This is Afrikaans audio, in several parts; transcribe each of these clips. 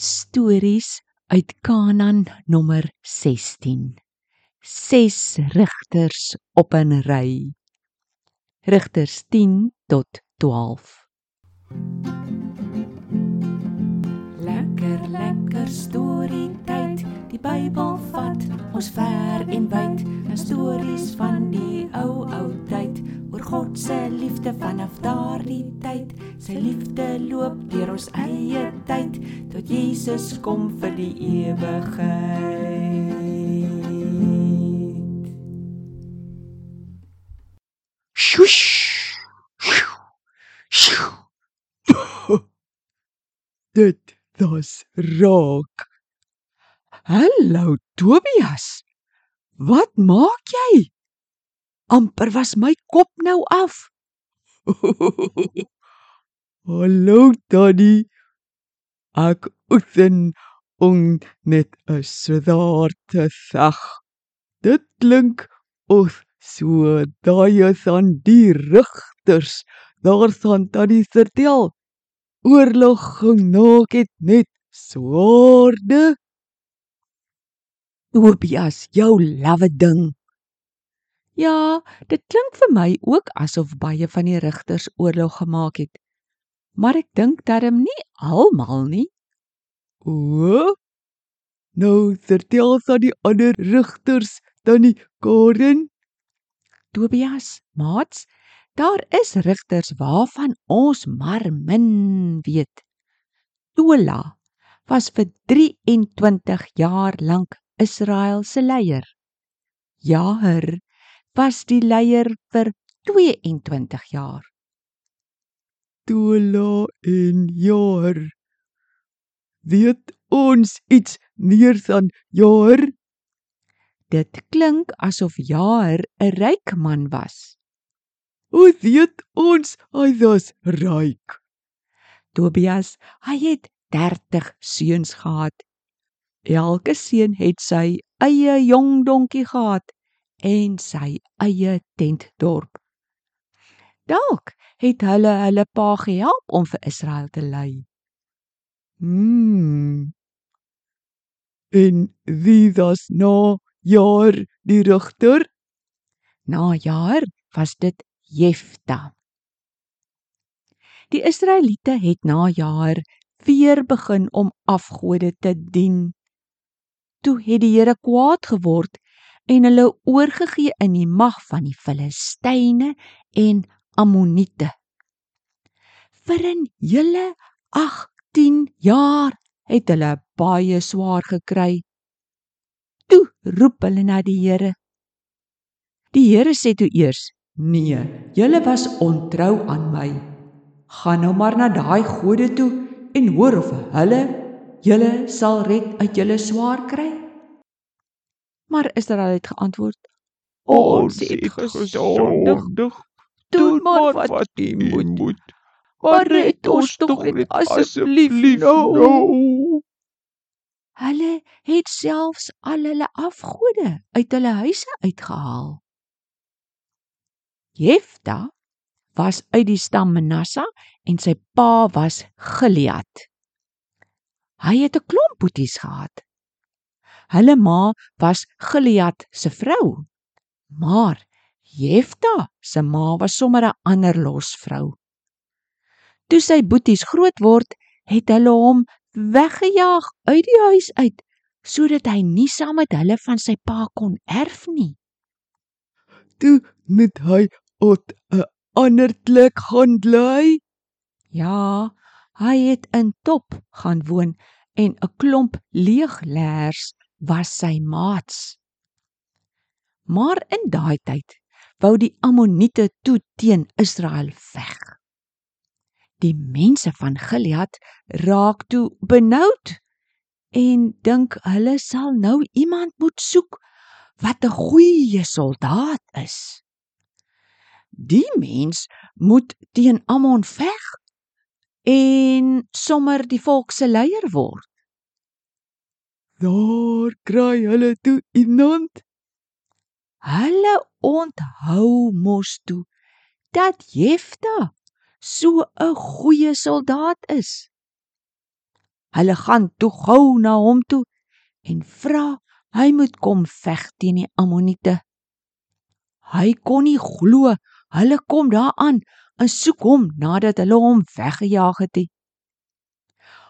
Stories uit Kanaan nommer 16. Ses rigters op 'n ry. Rigters 10 tot 12. Lekker lekker storie tyd. Die Bybel vat ons ver en wyd. 'n Stories van die ou ou tyd oor God se liefde vanaf daardie tyd. Sy liefde loop deur ons eie tyd tot Jesus kom vir die ewigheid. Shush. Sjoe. Dit was raak. Hallo Tobias. Wat maak jy? amper was my kop nou af. Hallo Tannie. Ek oefen om net 'n swaar te veg. Dit klink of so daai is aan die rigters. Daar staan Tannie vertel. Oorlog genaak het net swaarde. Tobias, jou lawwe ding. Ja, dit klink vir my ook asof baie van die rigters oorlog gemaak het. Maar ek dink darm nie almal nie. O? Nou vertel sa die ander rigters dan die Karen. Tobias, maats, daar is rigters waarvan ons maar min weet. Tola was vir 23 jaar lank Israel se leier. Jaher was die leier vir 22 jaar. Tola en Jaher. Weet ons iets meer van Jaher? Dit klink asof Jaher 'n ryk man was. Hoe weet ons hy was ryk? Tobias, hy het 30 seuns gehad. Elke seun het sy eie jong donkie gehad en sy eie tentdorp. Dalk het hulle hulle pa gehelp om vir Israel te lei. Hmm. En wie was na jaar die rigter? Na jaar was dit Jefta. Die Israeliete het na jaar weer begin om afgode te dien. Toe het die Here kwaad geword en hulle oorgegee in die mag van die Filistyne en Ammoniete. Vir 'n hele 18 jaar het hulle baie swaar gekry. Toe roep hulle na die Here. Die Here sê toe eers: "Nee, julle was ontrou aan my. Gaan nou maar na daai gode toe en hoor of hulle julle sal red uit julle swaar kry." Maar Israel het geantwoord: Ons het gesondig. Doen maar wat u moet. Maar red ons tog net asseblief nou. Hulle het selfs al hulle afgode uit hulle huise uitgehaal. Jefta was uit die stam Manasse en sy pa was Gilead. Hy het 'n klomp boeties gehad. Hulle ma was Gilead se vrou. Maar Jefta se ma was sommer 'n ander losvrou. Toe sy boeties groot word, het hulle hom weggejaag uit die huis uit sodat hy nie saam met hulle van sy pa kon erf nie. Toe moet hy op 'n ander plek gaan bly. Ja, hy het in Top gaan woon en 'n klomp leegleers was sy maats. Maar in daai tyd wou die Ammoniete toe teen Israel veg. Die mense van Gilead raak toe benoud en dink hulle sal nou iemand moet soek wat 'n goeie soldaat is. Die mens moet teen Ammon veg en sommer die volk se leier word. Daar kry hulle toe iemand. Hulle onthou mos toe dat Jefta so 'n goeie soldaat is. Hulle gaan toe gou na hom toe en vra hy moet kom veg teen die Ammoniete. Hy kon nie glo hulle kom daaraan en soek hom nadat hulle hom weggejaag het. Nie.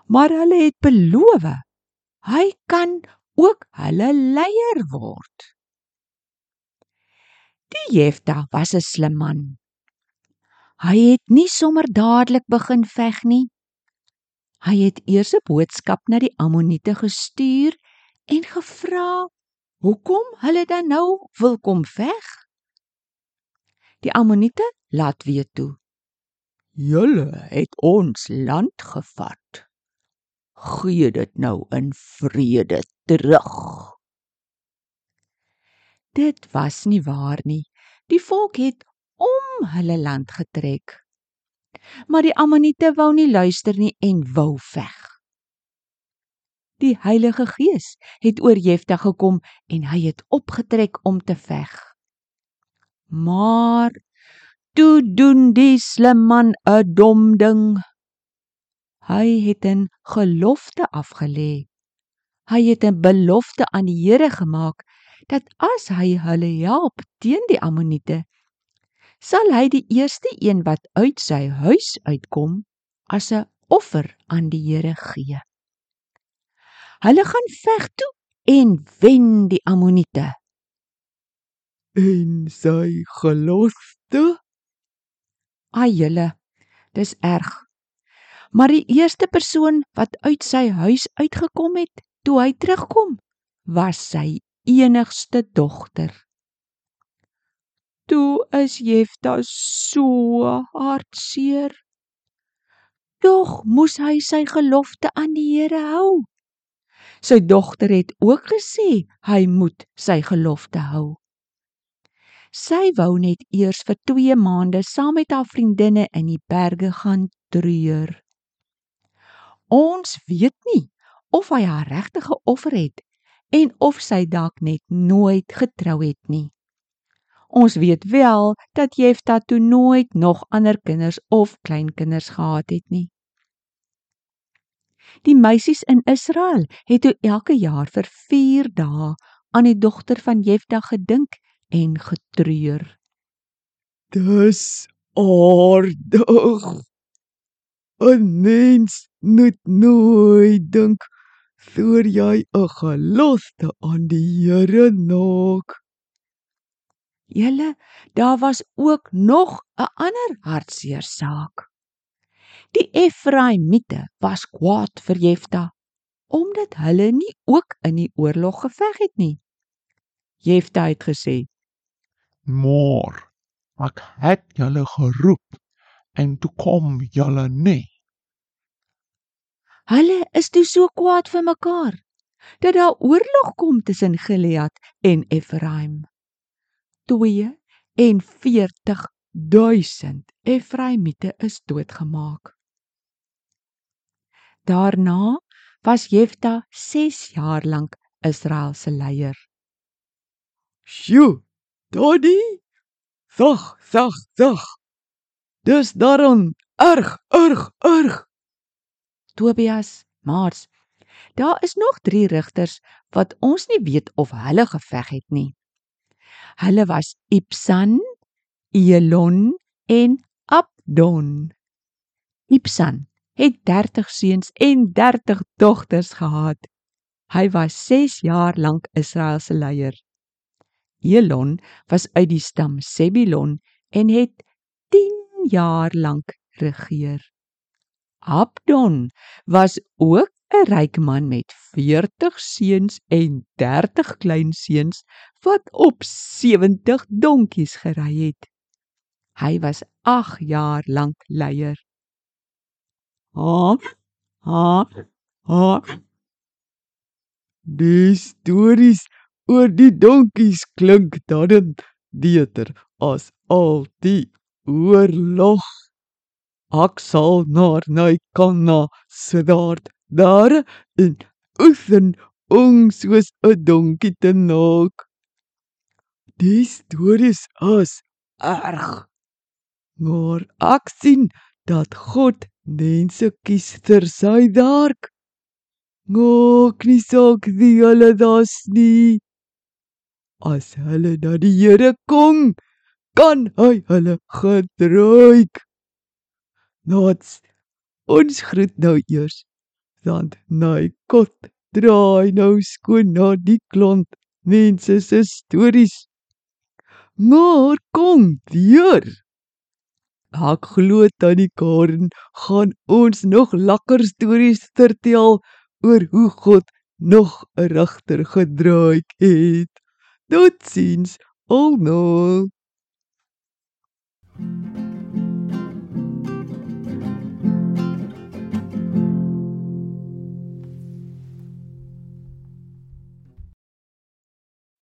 Maar hulle het beloof hy kan ook hulle leier word. Die Jefta was 'n slim man. Hy het nie sommer dadelik begin veg nie. Hy het eers 'n boodskap na die Ammoniete gestuur en gevra hoekom hulle dan nou wil kom veg. Die Ammoniete laat weet toe. Julle het ons land gevat. Gee dit nou in vrede terug. Dit was nie waar nie. Die volk het om hulle land getrek. Maar die Ammoniete wou nie luister nie en wou veg. Die Heilige Gees het oor Jefta gekom en hy het opgetrek om te veg. Maar toe doen die slim man 'n dom ding. Hy het 'n gelofte afgelê. Hy het 'n belofte aan die Here gemaak dat as hy hulle help teen die Ammoniete, sal hy die eerste een wat uit sy huis uitkom as 'n offer aan die Here gee. Hulle gaan veg toe en wen die Ammoniete. En sy gelofte? Ai julle, dis erg. Maar die eerste persoon wat uit sy huis uitgekom het, toe hy terugkom, was sy enigste dogter. Toe is Jefta so hartseer. Tog moes hy sy gelofte aan die Here hou. Sy dogter het ook gesê hy moet sy gelofte hou. Sy wou net eers vir 2 maande saam met haar vriendinne in die berge gaan treur. Ons weet nie of hy haar regtig geoffer het en of sy dalk net nooit getrou het nie. Ons weet wel dat Jefta toe nooit nog ander kinders of kleinkinders gehad het nie. Die meisies in Israel het toe elke jaar vir 4 dae aan die dogter van Jefta gedink en getreur. Dis aardig. 'n Mens moet nooit dink voor jy 'n gelofte aan die Here naak. Julle, daar was ook nog 'n ander hartseer saak. Die Efraimiete was kwaad vir Jefta omdat hulle nie ook in die oorlog geveg het nie. Jefta het gesê: "Maar ek het julle geroep en toe kom julle nie." Hulle is toe so kwaad vir mekaar dat daar oorlog kom tussen Gilead en Efraim. 42000 Efraimiete is doodgemaak. Daarna was Jefta 6 jaar lank Israel se leier. "Sjoe, Dodi, sag, sag, sag. Dis daarom erg, erg, erg." Tobias, Maars, daar is nog 3 rigters wat ons nie weet of hulle geveg het nie. Hulle was Ipsan, Elon en Abdon. Ipsan het 30 seuns en 30 dogters gehad. Hy was 6 jaar lank Israel se leier. Elon was uit die stam Sebilon en het 10 jaar lank regeer. Abdon was ook 'n ryk man met 40 seuns en 30 kleinseuns wat op 70 donkies gery het. Hy was 8 jaar lank leier. Ha ha ha Die stories oor die donkies klink dan beter as al die oorlog. Ek sal naar my kanna sedaard daar in oefen om soos 'n donkie te naak. Die stories is erg. Maar ek sien dat God mense kies vir sy werk. Maak nie saak wie hulle daar's nie. As hulle na die Here kom, kan hy hulle gebruik. Nats, ons groet nou eers. Dan naai kot draai nou skoon na die klont mense se stories. Maar kom weer. Ek glo tannie Karen gaan ons nog lekker stories vertel oor hoe God nog 'n regter gedraai het. Totsiens almal.